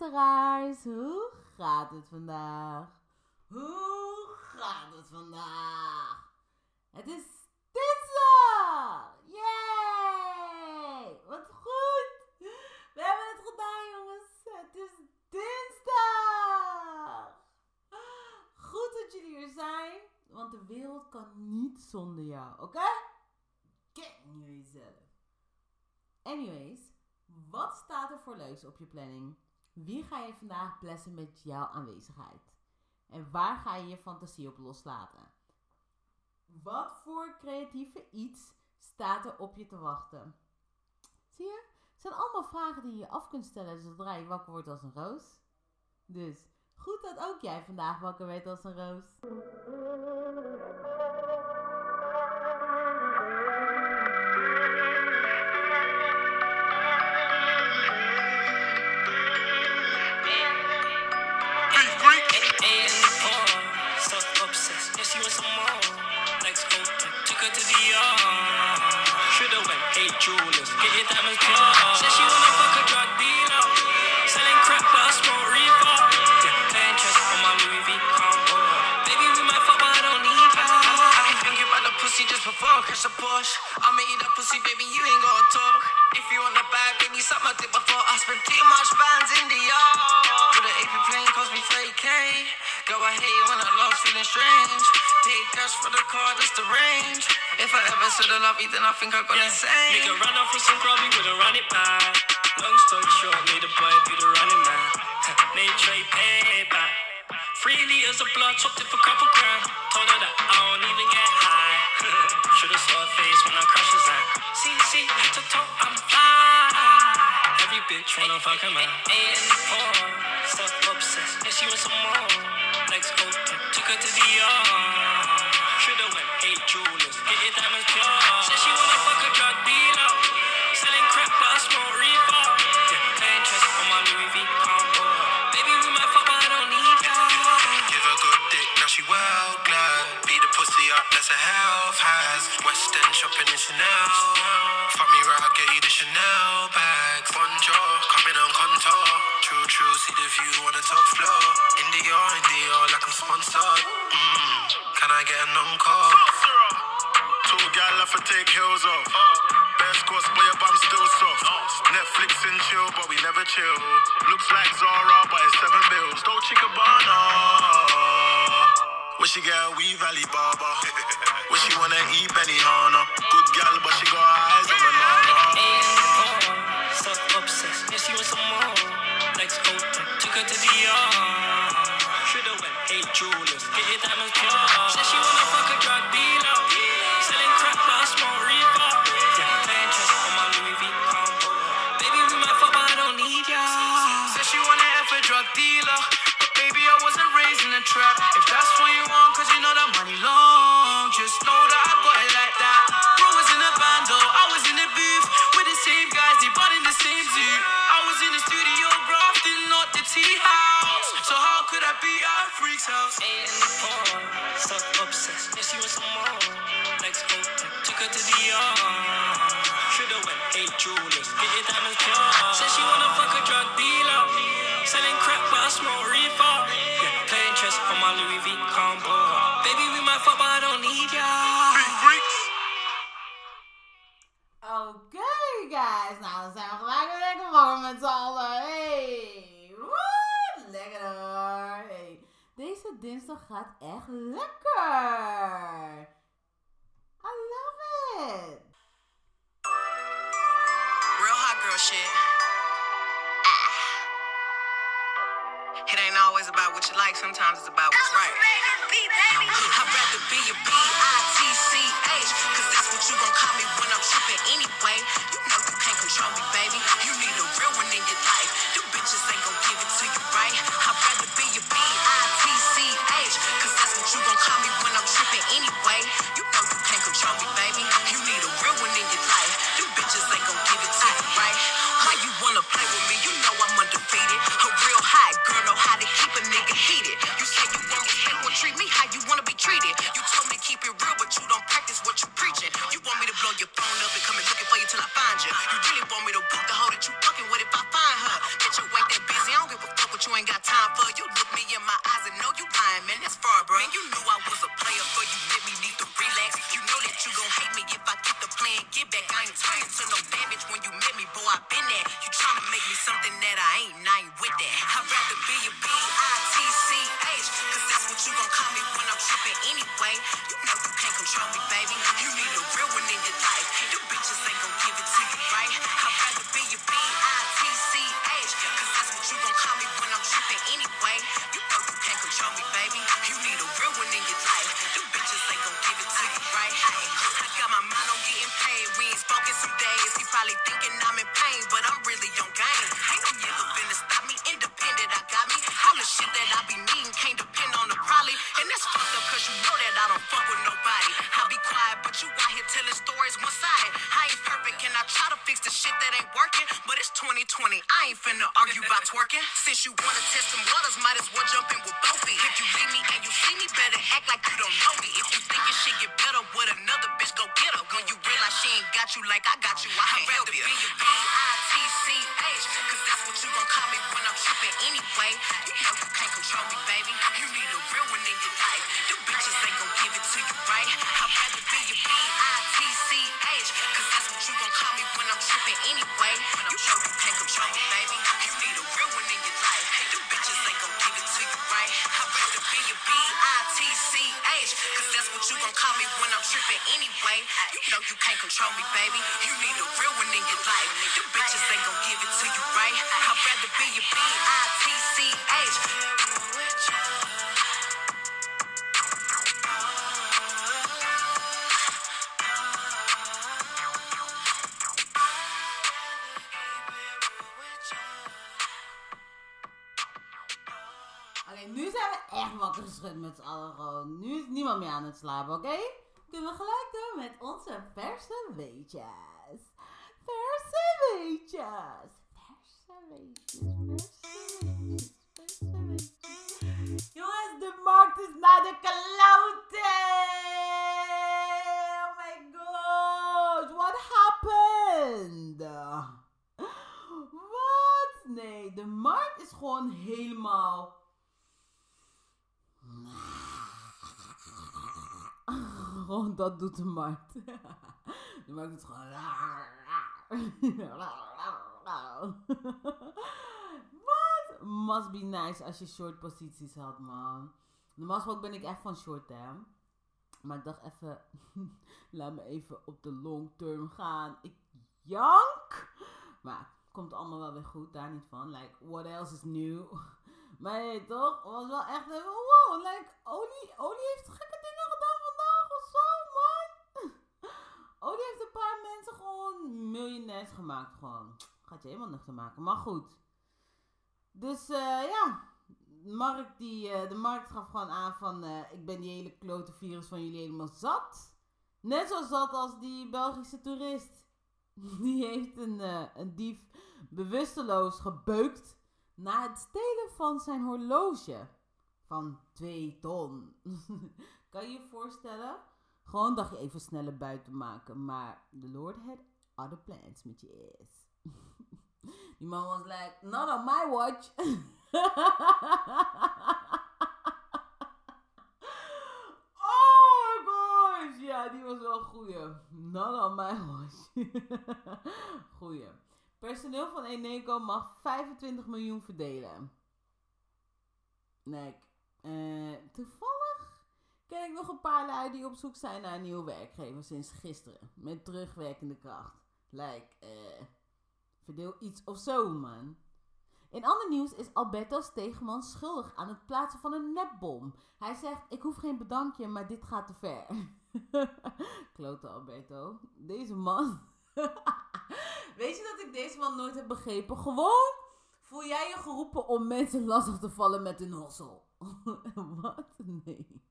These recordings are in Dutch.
luisteraars. Hoe gaat het vandaag? Hoe gaat het vandaag? Het is dinsdag! Yay! Wat goed! We hebben het gedaan, jongens. Het is dinsdag! Goed dat jullie hier zijn, want de wereld kan niet zonder jou, oké? Ken je jezelf. Anyways, wat staat er voor leuks op je planning? Wie ga je vandaag blessen met jouw aanwezigheid? En waar ga je je fantasie op loslaten? Wat voor creatieve iets staat er op je te wachten? Zie je? Het zijn allemaal vragen die je af kunt stellen zodra je wakker wordt als een roos. Dus goed dat ook jij vandaag wakker werd als een roos. I catch the Porsche. I'ma eat that pussy, baby, you ain't gotta talk. If you want the bag, baby, suck my dick before I spend too much bands in the yard. With the AP plane cost me 30k. Girl, I hate when I love feeling strange. Take cash for the car, that's the range. If I ever said I love you, then I think I got Yeah, same. nigga run off with some grubby, wouldn't run it back. Long story short, made the boy do the running man. made Trey pay back. Three liters of blood, chopped it for a couple grand. Told her that I don't even get high. Should've saw her face when I crashed the Zan. See, see, head to toe, I'm fly. Every bitch wanna fuck a man. And oh, so obsessed. Yeah, she wants some more. Legs open, took her to the yard. Should've went eight jewelers, get your diamonds pure. Said she wanna fuck a drug dealer. Selling crack, but I smoke reefer. Yeah, paying trust on my Louis V combo. Baby, we might fuck, but I don't need ya. Give her good dick, now she well up, that's a health has. West End shopping in Chanel. Fuck me right, I'll get you the Chanel bag. Bonjour, coming on contour. True, true, see the view on the top floor. In the yard, in the yard, like I'm sponsored. Mm, can I get a non-call? Two gal have to take heels off. Best course, boy, your bum still soft. Netflix and chill, but we never chill. Looks like Zara, but it's seven bills. Don't Chicabana. What she got weave Alibaba. What she wanna eat Benny Good gal, but she got eyes on my freak's house? And oh, so obsessed. Yeah, she wants some more. Legs open, took her to the yard. Should've went eight jewelers, get your diamonds pure. Dinsdag gaat echt lekker. I love it. Real hot girl shit. Ah. It ain't always about what you like, sometimes it's about what's right. I'd rather be a B-I-T-C-H, cause that's what you gon' call me when I'm tripping anyway. You know you can't control me, baby. You need a real one in your life. Them bitches ain't gon' give it to you, right? I don't fuck with nobody. I be quiet, but you out here telling stories one side. I ain't perfect and I try to fix the shit that ain't working. But it's 2020, I ain't finna argue about twerking. Since you wanna test some waters, might as wakker geschud met z'n allen gewoon. Nu is niemand meer aan het slapen, oké? Kunnen we gelijk doen met onze verse weetjes. Verse weetjes. Verse weetjes. Dat doet de markt. De markt doet gewoon... Wat? Must be nice als je short posities had, man. Normaal gesproken ben ik echt van short, hè. Maar ik dacht even, laat me even op de long term gaan. Ik jank. Maar komt allemaal wel weer goed, daar niet van. Like, what else is new? Maar hey, toch? Het was wel echt even, wow, like, Olie, Olie heeft gekke dingen gedaan vandaag of zo, man. Olie heeft een paar mensen gewoon gemaakt, gewoon. Gaat je helemaal te maken, maar goed. Dus eh, ja, de markt, die, eh, de markt gaf gewoon aan van, eh, ik ben die hele klote virus van jullie helemaal zat. Net zo zat als die Belgische toerist. Die heeft een, een dief bewusteloos gebeukt na het stelen van zijn horloge. Van 2 ton. kan je je voorstellen? Gewoon dacht je even sneller buiten maken. Maar the Lord had other plans met je ass. Die man was like, not on my watch. oh my gosh. Ja, die was wel goeie. Not on my watch. goeie. Personeel van Eneco mag 25 miljoen verdelen. Nee, eh, toevallig ken ik nog een paar lui die op zoek zijn naar een nieuwe werkgever sinds gisteren. Met terugwerkende kracht. Like, eh, verdeel iets of zo, man. In ander nieuws is Alberto Stegeman schuldig aan het plaatsen van een nepbom. Hij zegt, ik hoef geen bedankje, maar dit gaat te ver. Klote Alberto. Deze man... Weet je dat ik deze man nooit heb begrepen? Gewoon voel jij je geroepen om mensen lastig te vallen met een hossel. Wat? Nee.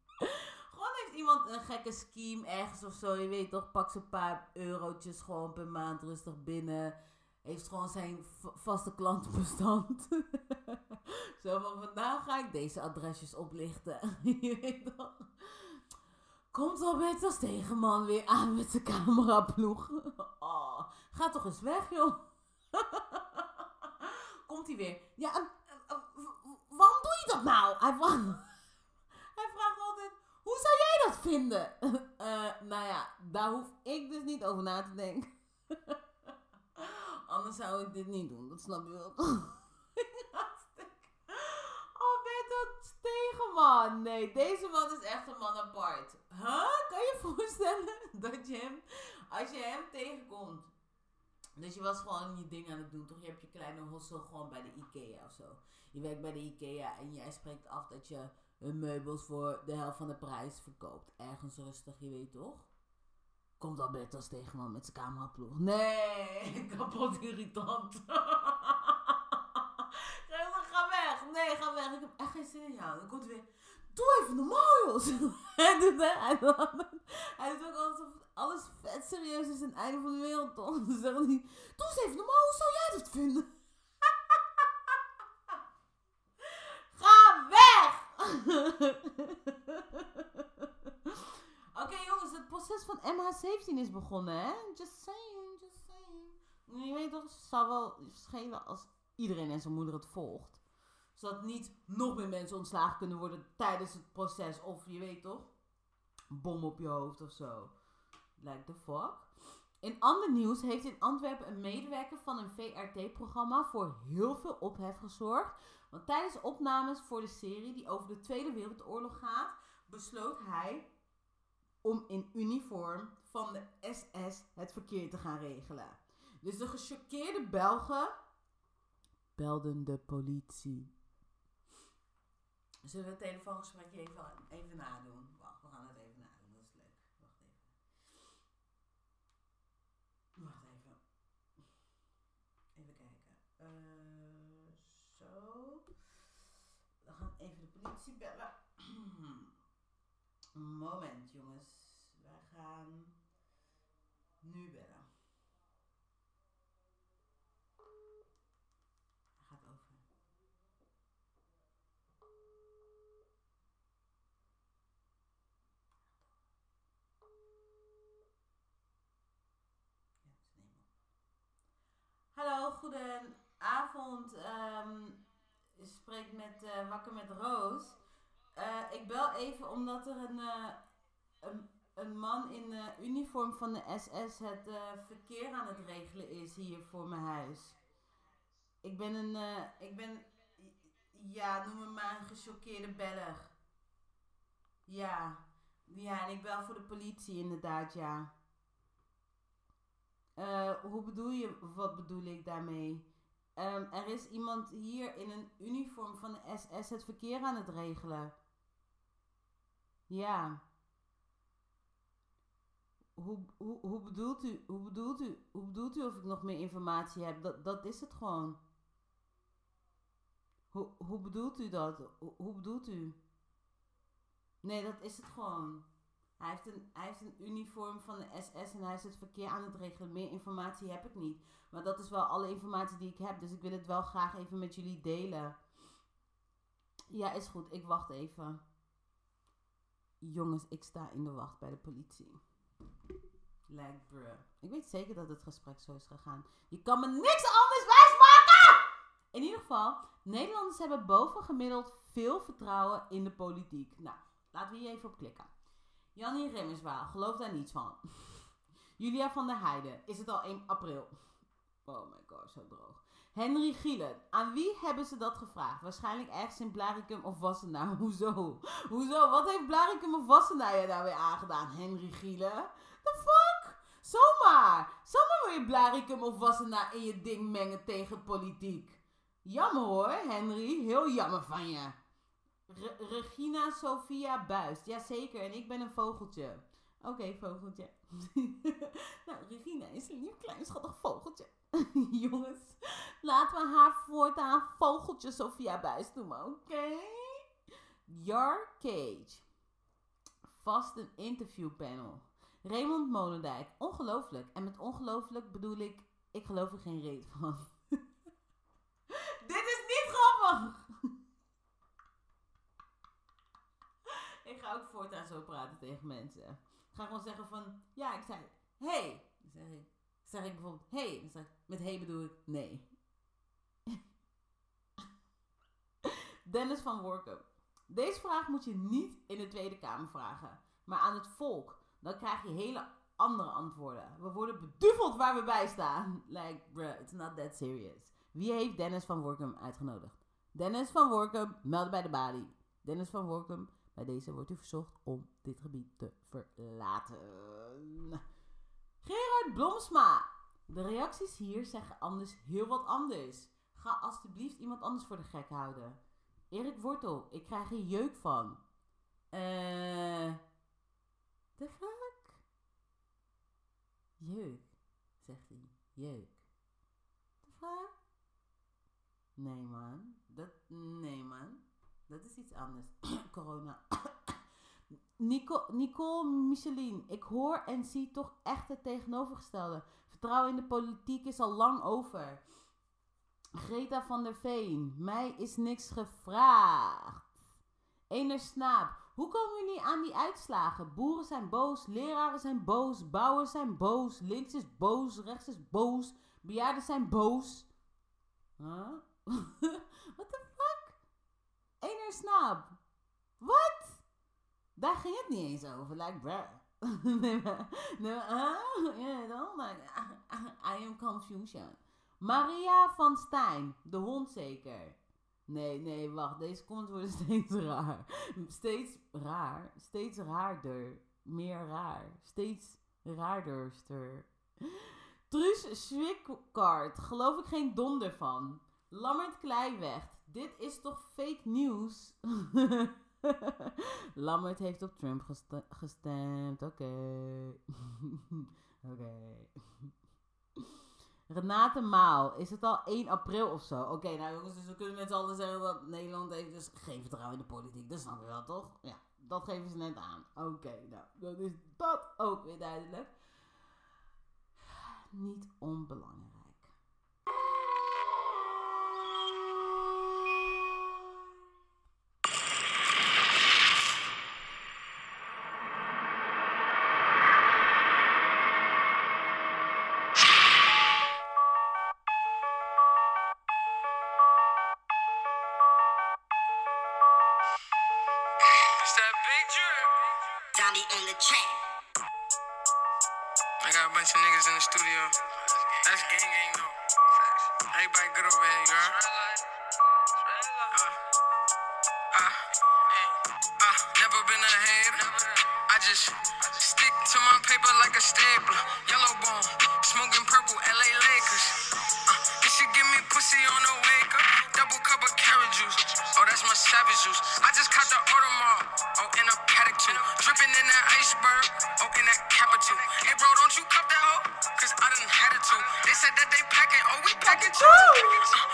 Een gekke scheme ergens of zo. Je weet toch, pak ze een paar eurotjes gewoon per maand rustig binnen. Heeft gewoon zijn vaste klantenbestand. zo van vandaag ga ik deze adresjes oplichten. je weet toch. Komt Alberto Stegeman weer aan met zijn cameraploeg. Oh, ga toch eens weg, joh. Komt hij weer. Ja, waarom doe je dat nou? Hij zou jij dat vinden? Eh, nou ja, daar hoef ik dus niet over na te denken. Anders zou ik dit niet doen, dat snap je wel. Alberto Stegeman. Nee, deze man is echt een man apart. Huh? Kan je voorstellen dat je hem, als je hem tegenkomt. Dus je was gewoon je ding aan het doen, toch? Je hebt je kleine hossel gewoon bij de Ikea of zo. Je werkt bij de Ikea en jij spreekt af dat je hun meubels voor de helft van de prijs verkoopt. Ergens rustig, je weet toch? Komt Alberto Stegeman met zijn cameraploeg. Nee, kapot irritant. Ga weg. Nee, ga weg. Ik heb echt geen zin in. Dan komt weer. Doe even normaal, joh. hij, doet, hij, hij doet ook alsof alles vet serieus is en het einde van de wereld? Dan zegt hij, doe eens even normaal. Hoe zou jij dat vinden? Ga Oké jongens, het proces van MH17 is begonnen, hè? Just saying, just saying. Je weet toch, het zou wel schelen als iedereen en zijn moeder het volgt. Zodat niet nog meer mensen ontslagen kunnen worden tijdens het proces. Of je weet toch, bom op je hoofd of zo. Like the fuck. In ander nieuws heeft in Antwerpen een medewerker van een VRT-programma voor heel veel ophef gezorgd. Want tijdens opnames voor de serie die over de Tweede Wereldoorlog gaat, besloot hij om in uniform van de SS het verkeer te gaan regelen. Dus de gechoqueerde Belgen belden de politie. Zullen we het telefoongesprekje even, even nadoen? Wacht, we gaan het even nadoen. Dat is leuk. Wacht even. Wacht even. Even kijken. Eh, zo. We gaan bellen. Moment, jongens. Wij gaan nu bellen. Hij gaat over. Ja, ze nemen op. Hallo, goedenavond. Ehm ik spreek met eh, Wakker met Roos. Eh, ik bel even omdat er een, eh, een, man in uniform van de SS het verkeer aan het regelen is hier voor mijn huis. Ik ben een, ik ben, ja, noem me maar een gechoqueerde Belg. Ja, ja, en ik bel voor de politie inderdaad, ja. Hoe bedoel je, wat bedoel ik daarmee? Ehm, er is iemand hier in een uniform van de SS het verkeer aan het regelen. Ja. Hoe, hoe, hoe bedoelt u, hoe bedoelt u, hoe bedoelt u of ik nog meer informatie heb? Dat, dat is het gewoon. Hoe, hoe bedoelt u dat? Hoe, hoe bedoelt u? Nee, dat is het gewoon. Hij heeft, een, hij heeft een uniform van de SS en hij is het verkeer aan het regelen. Meer informatie heb ik niet. Maar dat is wel alle informatie die ik heb. Dus ik wil het wel graag even met jullie delen. Ja, is goed. Ik wacht even. Jongens, ik sta in de wacht bij de politie. Like, bruh. Ik weet zeker dat het gesprek zo is gegaan. Je kan me niks anders wijsmaken! In ieder geval, Nederlanders hebben bovengemiddeld veel vertrouwen in de politiek. Nou, laten we hier even op klikken. Jannie Remmerswaal, geloof daar niets van. Julia van der Heijden, is het al 1 april? Oh my god, zo droog. Henry Gielen, aan wie hebben ze dat gevraagd? Waarschijnlijk ergens in Blaricum of Wassenaar. Hoezo? Hoezo? Wat heeft Blaricum of Wassenaar je daar weer aangedaan? Henry Gielen? The fuck? Zomaar! Zomaar wil je Blaricum of Wassenaar in je ding mengen tegen politiek. Jammer hoor, Henry. Heel jammer van je. Re- Regina Sophia Buist. Jazeker, en ik ben een vogeltje. Oké, vogeltje. nou, Regina is een lief klein schattig vogeltje. Jongens, laten we haar voortaan vogeltje Sophia Buist noemen, oké? Jar Cage. Vast een interviewpanel. Raymond Molendijk. Ongelooflijk. En met ongelooflijk bedoel ik, ik geloof er geen reet van. Dit is niet grappig! ik ook voortaan zo praten tegen mensen. Ik ga gewoon zeggen van, ja, ik zei, hey. Dan zeg ik, ik bijvoorbeeld, hey. Dan zeg ik, met hey bedoel ik nee. Dennis van Workum. Deze vraag moet je niet in de Tweede Kamer vragen, maar aan het volk. Dan krijg je hele andere antwoorden. We worden beduveld waar we bij staan. Like, bruh, it's not that serious. Wie heeft Dennis van Workum uitgenodigd? Dennis van Workum, melden bij de balie. Dennis van Workum, bij deze wordt u verzocht om dit gebied te verlaten. Gerard Blomsma. De reacties hier zeggen anders heel wat anders. Ga alstublieft iemand anders voor de gek houden. Erik Wortel, ik krijg hier jeuk van. Eh. the fuck? Jeuk, zegt hij. Jeuk. The fuck? Nee man. Dat, nee man. Dat is iets anders. Corona. Nico, Nicole Micheline, ik hoor en zie toch echt het tegenovergestelde. Vertrouwen in de politiek is al lang over. Greta van der Veen, mij is niks gevraagd. Ener Snaap, hoe komen jullie aan die uitslagen? Boeren zijn boos, leraren zijn boos, bouwers zijn boos, links is boos, rechts is boos, bejaarden zijn boos. Huh? The fuck? Ener Snaap, wat? Daar ging het niet eens over. Like, bruh. nee, maar, nee, ah, yeah, dan, like, I am confusion. Maria van Stijn, de hond zeker. Nee, nee, wacht. Deze comment wordt steeds raar. Steeds raar. Steeds raarder. Meer raar. Steeds raarderster. Truus Schwickart. Geloof ik geen donder van. Lammert Kleiwecht. Dit is toch fake news? Lammert heeft op Trump geste- gestemd. Oké. Oké. Renate Maal. Is het al 1 april of zo? Oké, nou jongens, dus we kunnen met z'n allen zeggen dat Nederland heeft dus geen vertrouwen in de politiek. Dat snap je wel, toch? Ja, dat geven ze net aan. Oké, nou, dan is dat ook weer duidelijk. Niet onbelangrijk. Thank you.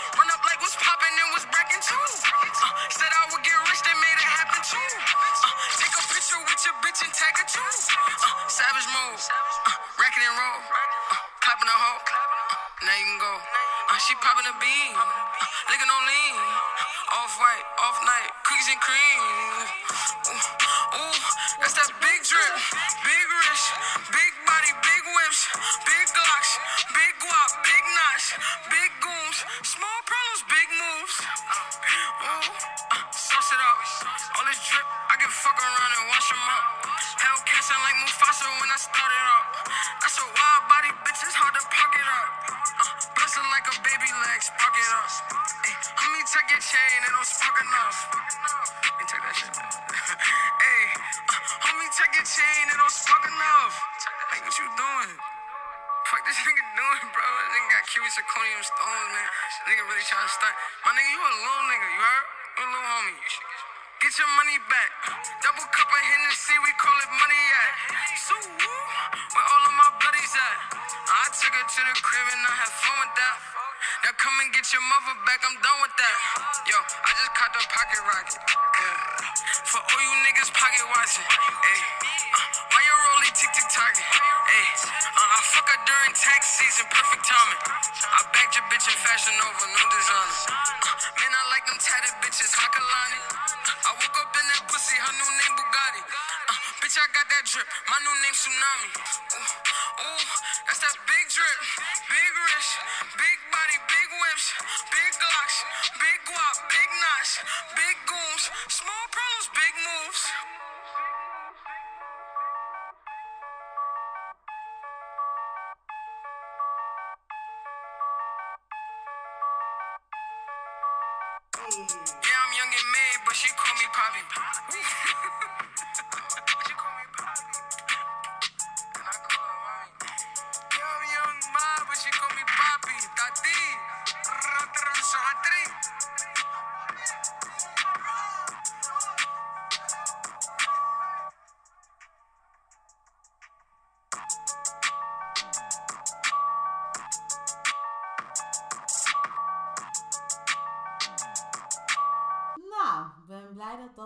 Little nigga, you heard? You little homie. Get your money back. Double cup of Hennessy, we call it money at. So woo, where all of my bloodies at? I took her to the crib and I had fun with that. Now come and get your mother back, I'm done with that. Yo, I just caught the pocket rocket. Yeah. For all you niggas pocket watching. Hey, uh, why you rolling tick tick? Hey, uh, I fuck her during tax season, perfect timing. I bagged your bitch in fashion over, no designer. Tatted bitches, Hakalani. I woke up in that pussy, her new name Bugatti. Uh, bitch, I got that drip, my new name Tsunami. Ooh, ooh, that's that big drip,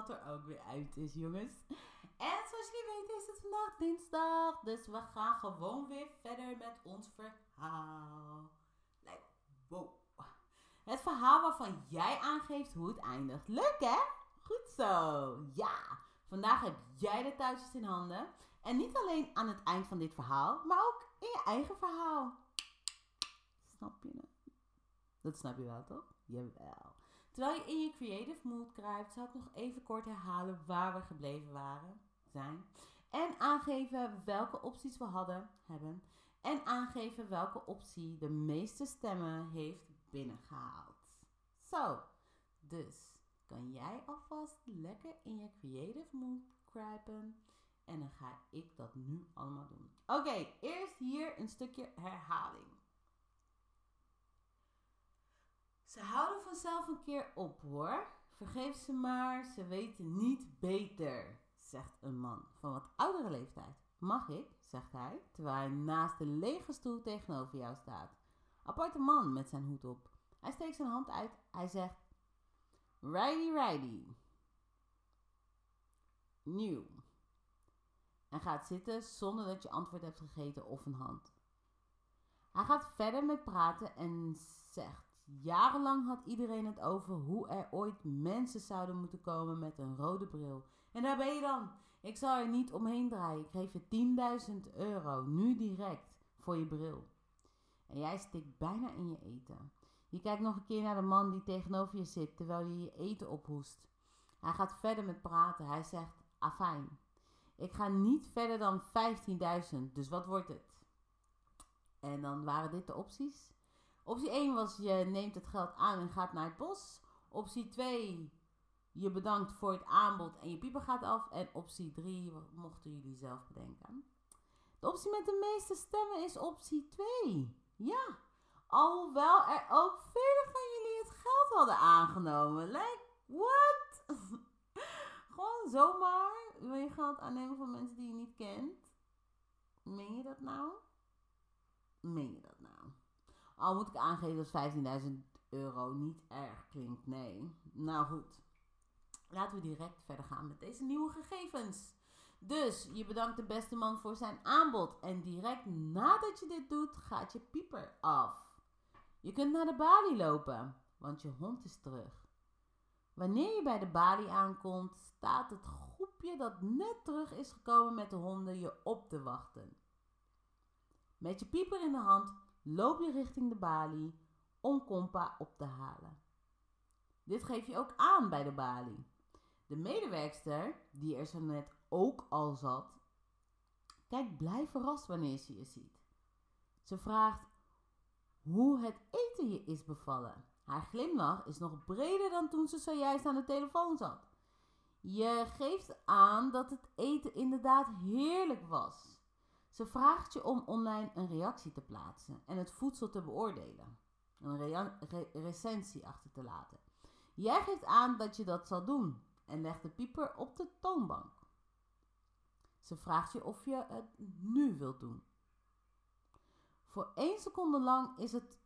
dat er ook weer uit is, jongens. En zoals jullie weten is het vandaag dinsdag. Dus we gaan gewoon weer verder met ons verhaal. Like. Het verhaal waarvan jij aangeeft hoe het eindigt. Leuk hè? Goed zo. Ja. Vandaag heb jij de touwtjes in handen. En niet alleen aan het eind van dit verhaal, maar ook in je eigen verhaal. Snap je het? Dat snap je wel, toch? Jawel. Terwijl je in je creative mood kruipt, zal ik nog even kort herhalen waar we gebleven waren, zijn. En aangeven welke opties we hadden, hebben. En aangeven welke optie de meeste stemmen heeft binnengehaald. Zo, dus kan jij alvast lekker in je creative mood kruipen. En dan ga ik dat nu allemaal doen. Oké, eerst hier een stukje herhaling. Ze houden vanzelf een keer op hoor. Vergeef ze maar, ze weten niet beter, zegt een man van wat oudere leeftijd. Mag ik, zegt hij, terwijl hij naast de lege stoel tegenover jou staat. Aparte man met zijn hoed op. Hij steekt zijn hand uit. Hij zegt: Righty, righty. Nieuw. En gaat zitten zonder dat je antwoord hebt gegeten of een hand. Hij gaat verder met praten en zegt: Jarenlang had iedereen het over hoe er ooit mensen zouden moeten komen met een rode bril. En daar ben je dan. Ik zal er niet omheen draaien. Ik geef je 10.000 euro, nu direct, voor je bril. En jij stikt bijna in je eten. Je kijkt nog een keer naar de man die tegenover je zit terwijl je je eten ophoest. Hij gaat verder met praten. Hij zegt: Afijn, ik ga niet verder dan 15.000, dus wat wordt het? En dan waren dit de opties. Optie 1 was je neemt het geld aan en gaat naar het bos. Optie 2, je bedankt voor het aanbod en je pieper gaat af. En optie 3 mochten jullie zelf bedenken. De optie met de meeste stemmen is optie 2. Ja, alhoewel er ook velen van jullie het geld hadden aangenomen. Like, what? Gewoon zomaar wil je geld aannemen van mensen die je niet kent? Meen je dat nou? Meen je dat nou? Al moet ik aangeven dat 15.000 euro niet erg klinkt. Nee. Nou goed. Laten we direct verder gaan met deze nieuwe gegevens. Dus je bedankt de beste man voor zijn aanbod. En direct nadat je dit doet, gaat je pieper af. Je kunt naar de balie lopen, want je hond is terug. Wanneer je bij de balie aankomt, staat het groepje dat net terug is gekomen met de honden je op te wachten. Met je pieper in de hand loop je richting de balie om Compa op te halen. Dit geef je ook aan bij de balie. De medewerkster, die er zo net ook al zat, kijkt blij verrast wanneer ze je ziet. Ze vraagt hoe het eten je is bevallen. Haar glimlach is nog breder dan toen ze zojuist aan de telefoon zat. Je geeft aan dat het eten inderdaad heerlijk was. Ze vraagt je om online een reactie te plaatsen en het voedsel te beoordelen. Een recensie achter te laten. Jij geeft aan dat je dat zal doen en legt de pieper op de toonbank. Ze vraagt je of je het nu wilt doen. Voor één seconde lang is het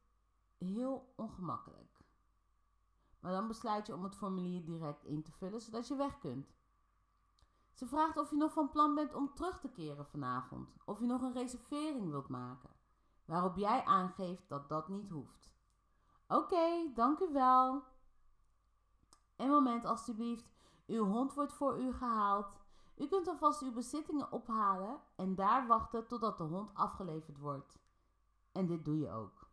heel ongemakkelijk. Maar dan besluit je om het formulier direct in te vullen zodat je weg kunt. Ze vraagt of je nog van plan bent om terug te keren vanavond. Of je nog een reservering wilt maken. Waarop jij aangeeft dat dat niet hoeft. Oké, dank u wel. Een moment alstublieft. Uw hond wordt voor u gehaald. U kunt alvast uw bezittingen ophalen en daar wachten totdat de hond afgeleverd wordt. En dit doe je ook.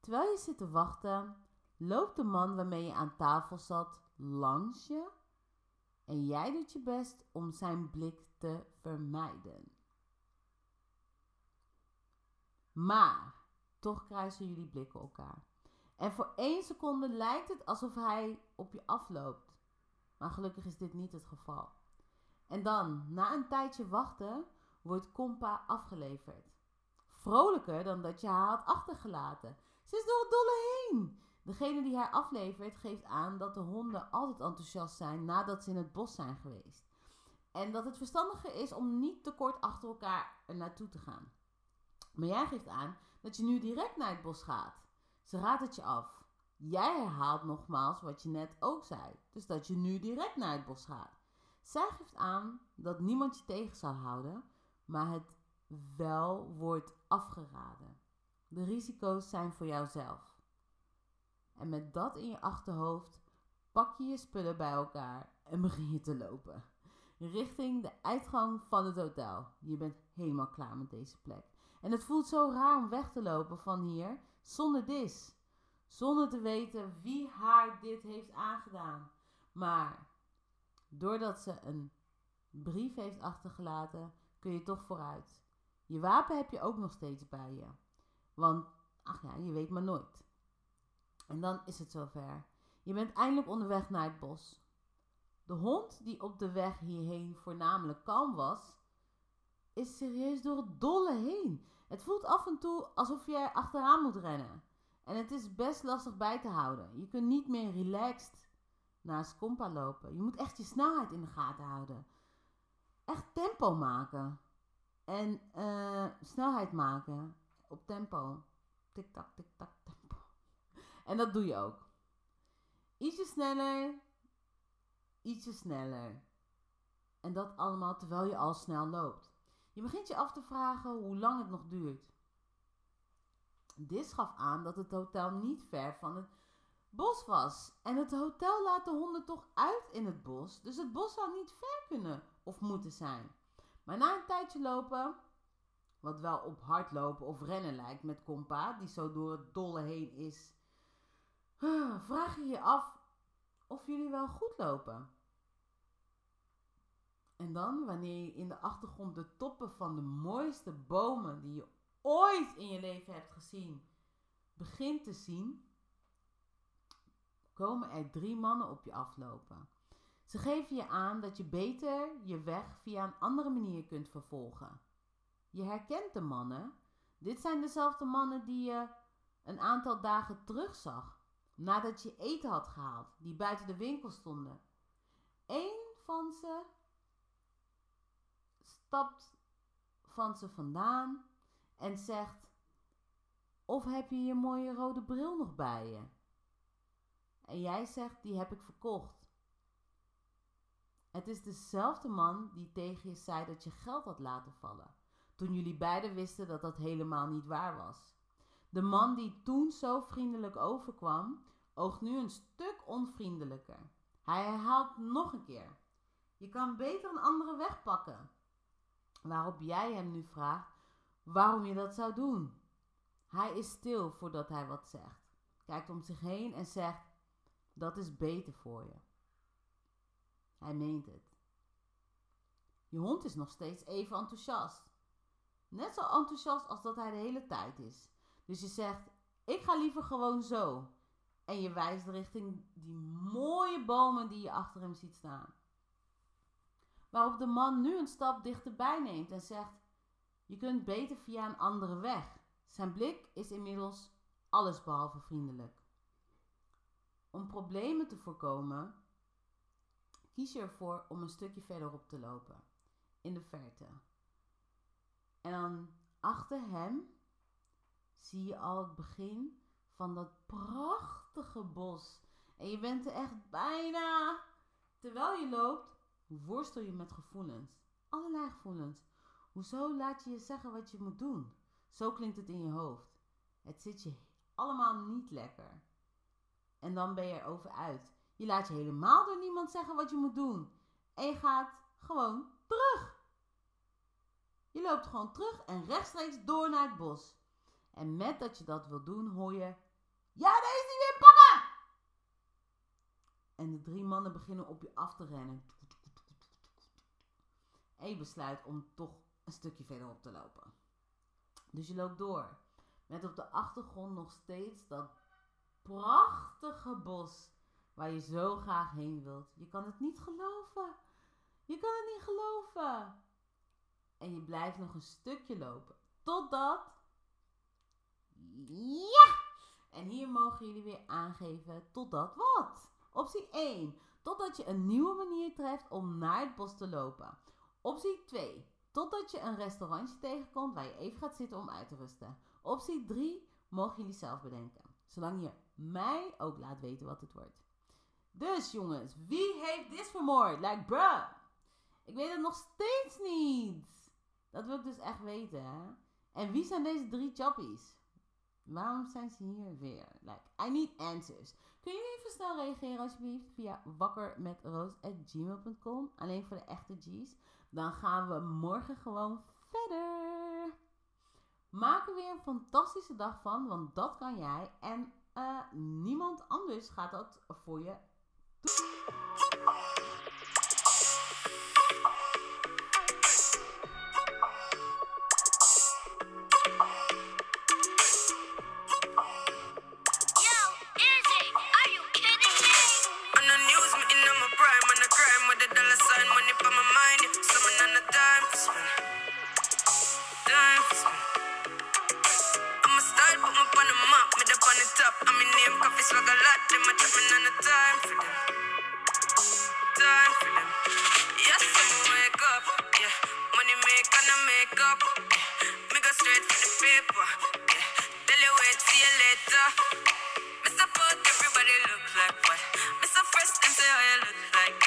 Terwijl je zit te wachten, loopt de man waarmee je aan tafel zat langs je en jij doet je best om zijn blik te vermijden. Maar toch kruisen jullie blikken elkaar. En voor één seconde lijkt het alsof hij op je afloopt. Maar gelukkig is dit niet het geval. En dan, na een tijdje wachten, wordt Compa afgeleverd. Vrolijker dan dat je haar had achtergelaten. Ze is door het dolle heen. Degene die haar aflevert geeft aan dat de honden altijd enthousiast zijn nadat ze in het bos zijn geweest. En dat het verstandiger is om niet te kort achter elkaar er naartoe te gaan. Maar jij geeft aan dat je nu direct naar het bos gaat. Ze raadt het je af. Jij herhaalt nogmaals wat je net ook zei. Dus dat je nu direct naar het bos gaat. Zij geeft aan dat niemand je tegen zal houden, maar het wel wordt afgeraden. De risico's zijn voor jouzelf. En met dat in je achterhoofd pak je je spullen bij elkaar en begin je te lopen. Richting de uitgang van het hotel. Je bent helemaal klaar met deze plek. En het voelt zo raar om weg te lopen van hier zonder dis. Zonder te weten wie haar dit heeft aangedaan. Maar doordat ze een brief heeft achtergelaten, kun je toch vooruit. Je wapen heb je ook nog steeds bij je. Want, ach ja, je weet maar nooit. En dan is het zover. Je bent eindelijk onderweg naar het bos. De hond die op de weg hierheen voornamelijk kalm was, is serieus door het dolle heen. Het voelt af en toe alsof je er achteraan moet rennen. En het is best lastig bij te houden. Je kunt niet meer relaxed naast Compa lopen. Je moet echt je snelheid in de gaten houden. Echt tempo maken. En eh, snelheid maken op tempo. Tik-tak, tik-tak. En dat doe je ook. Ietsje sneller. Ietsje sneller. En dat allemaal terwijl je al snel loopt. Je begint je af te vragen hoe lang het nog duurt. Dit gaf aan dat het hotel niet ver van het bos was. En het hotel laat de honden toch uit in het bos. Dus het bos zou niet ver kunnen of moeten zijn. Maar na een tijdje lopen, wat wel op hardlopen of rennen lijkt met Compa, die zo door het dolle heen is, vraag je je af of jullie wel goed lopen. En dan, wanneer je in de achtergrond de toppen van de mooiste bomen die je ooit in je leven hebt gezien, begint te zien, komen er drie mannen op je aflopen. Ze geven je aan dat je beter je weg via een andere manier kunt vervolgen. Je herkent de mannen. Dit zijn dezelfde mannen die je een aantal dagen terug zag, nadat je eten had gehaald, die buiten de winkel stonden. Eén van ze stapt van ze vandaan en zegt: Of heb je je mooie rode bril nog bij je? En jij zegt: Die heb ik verkocht. Het is dezelfde man die tegen je zei dat je geld had laten vallen, toen jullie beiden wisten dat dat helemaal niet waar was. De man die toen zo vriendelijk overkwam, oogt nu een stuk onvriendelijker. Hij herhaalt nog een keer: Je kan beter een andere weg pakken. Waarop jij hem nu vraagt waarom je dat zou doen. Hij is stil voordat hij wat zegt, kijkt om zich heen en zegt: Dat is beter voor je. Hij meent het. Je hond is nog steeds even enthousiast. Net zo enthousiast als dat hij de hele tijd is. Dus je zegt: Ik ga liever gewoon zo. En je wijst richting die mooie bomen die je achter hem ziet staan. Waarop de man nu een stap dichterbij neemt en zegt: Je kunt beter via een andere weg. Zijn blik is inmiddels allesbehalve vriendelijk. Om problemen te voorkomen, kies je ervoor om een stukje verderop te lopen, in de verte. En dan achter hem zie je al het begin van dat prachtige bos. En je bent er echt bijna. Terwijl je loopt, worstel je met gevoelens. Allerlei gevoelens. Hoezo laat je je zeggen wat je moet doen? Zo klinkt het in je hoofd. Het zit je allemaal niet lekker. En dan ben je er over uit. Je laat je helemaal door niemand zeggen wat je moet doen. En je gaat gewoon terug. Je loopt gewoon terug en rechtstreeks door naar het bos. En met dat je dat wil doen, hoor je... Ja, daar is weer, pakken! En de drie mannen beginnen op je af te rennen. En je besluit om toch een stukje verderop te lopen. Dus je loopt door. Met op de achtergrond nog steeds dat prachtige bos waar je zo graag heen wilt. Je kan het niet geloven. Je kan het niet geloven. En je blijft nog een stukje lopen. Totdat. Ja! En hier mogen jullie weer aangeven totdat wat? Optie 1. Totdat je een nieuwe manier treft om naar het bos te lopen. Optie 2. Totdat je een restaurantje tegenkomt waar je even gaat zitten om uit te rusten. Optie 3 mogen jullie zelf bedenken. Zolang je mij ook laat weten wat het wordt. Dus jongens, wie heeft dit vermoord? Like, bruh. Ik weet het nog steeds niet. Dat wil ik dus echt weten, hè. En wie zijn deze drie chappies? Waarom zijn ze hier weer? Like, I need answers. Kun je even snel reageren alsjeblieft via wakkermetroos.gmail.com. Alleen voor de echte G's. Dan gaan we morgen gewoon verder. Maak er weer een fantastische dag van, want dat kan jij. En eh, niemand anders gaat dat voor je Yo, on the top. I'm in name, coffee swag a lot, them a chop me on the time for them. Time for them. Yes, I'ma wake up, yeah. Money make and I make up. Yeah. Me go straight for the paper, yeah. Tell you wait, see you later. Mr. Fuck, everybody look like what? Mr. Fresh, them say how you look like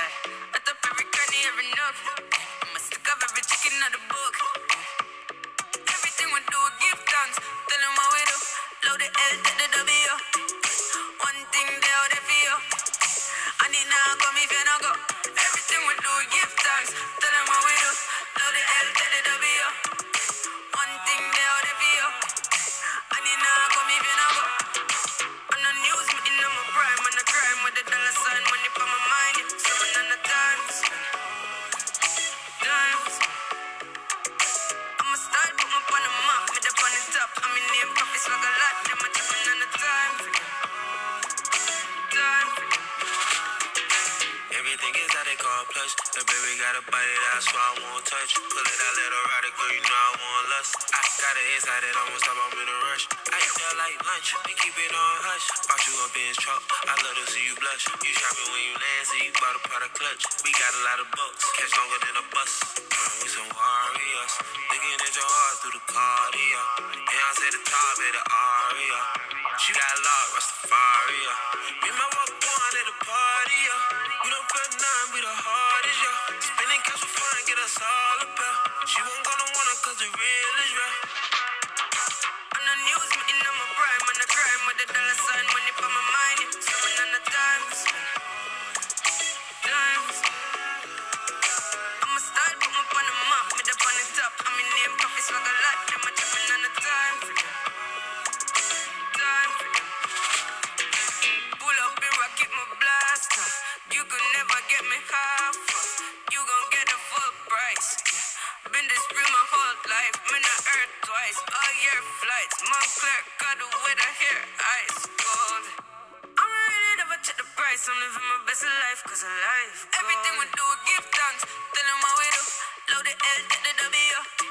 That they call plush. The baby got a body that's why I won't touch. Pull it out, let her ride it, girl, you know I want lust. I got it inside it, almost stop, I'm in a rush. I eat that like lunch, we keep it on hush. Brought you up in truck, I love to see you blush. You shopping when you land, see you bought a of clutch. We got a lot of bucks, catch longer than a bus. Uh, we some warriors, looking at your heart through the cardio. And I say the top of the aria. She got locked, Rastafari. Me and my walk one at the party, yeah. it's all about. She won't go no one cause it really. Montclair got the weather here. Ice cold. I'm really never check the price. I'm living my best life cause of life. Everything we do, give thanks. Tell them how we do. Load the L, get the W.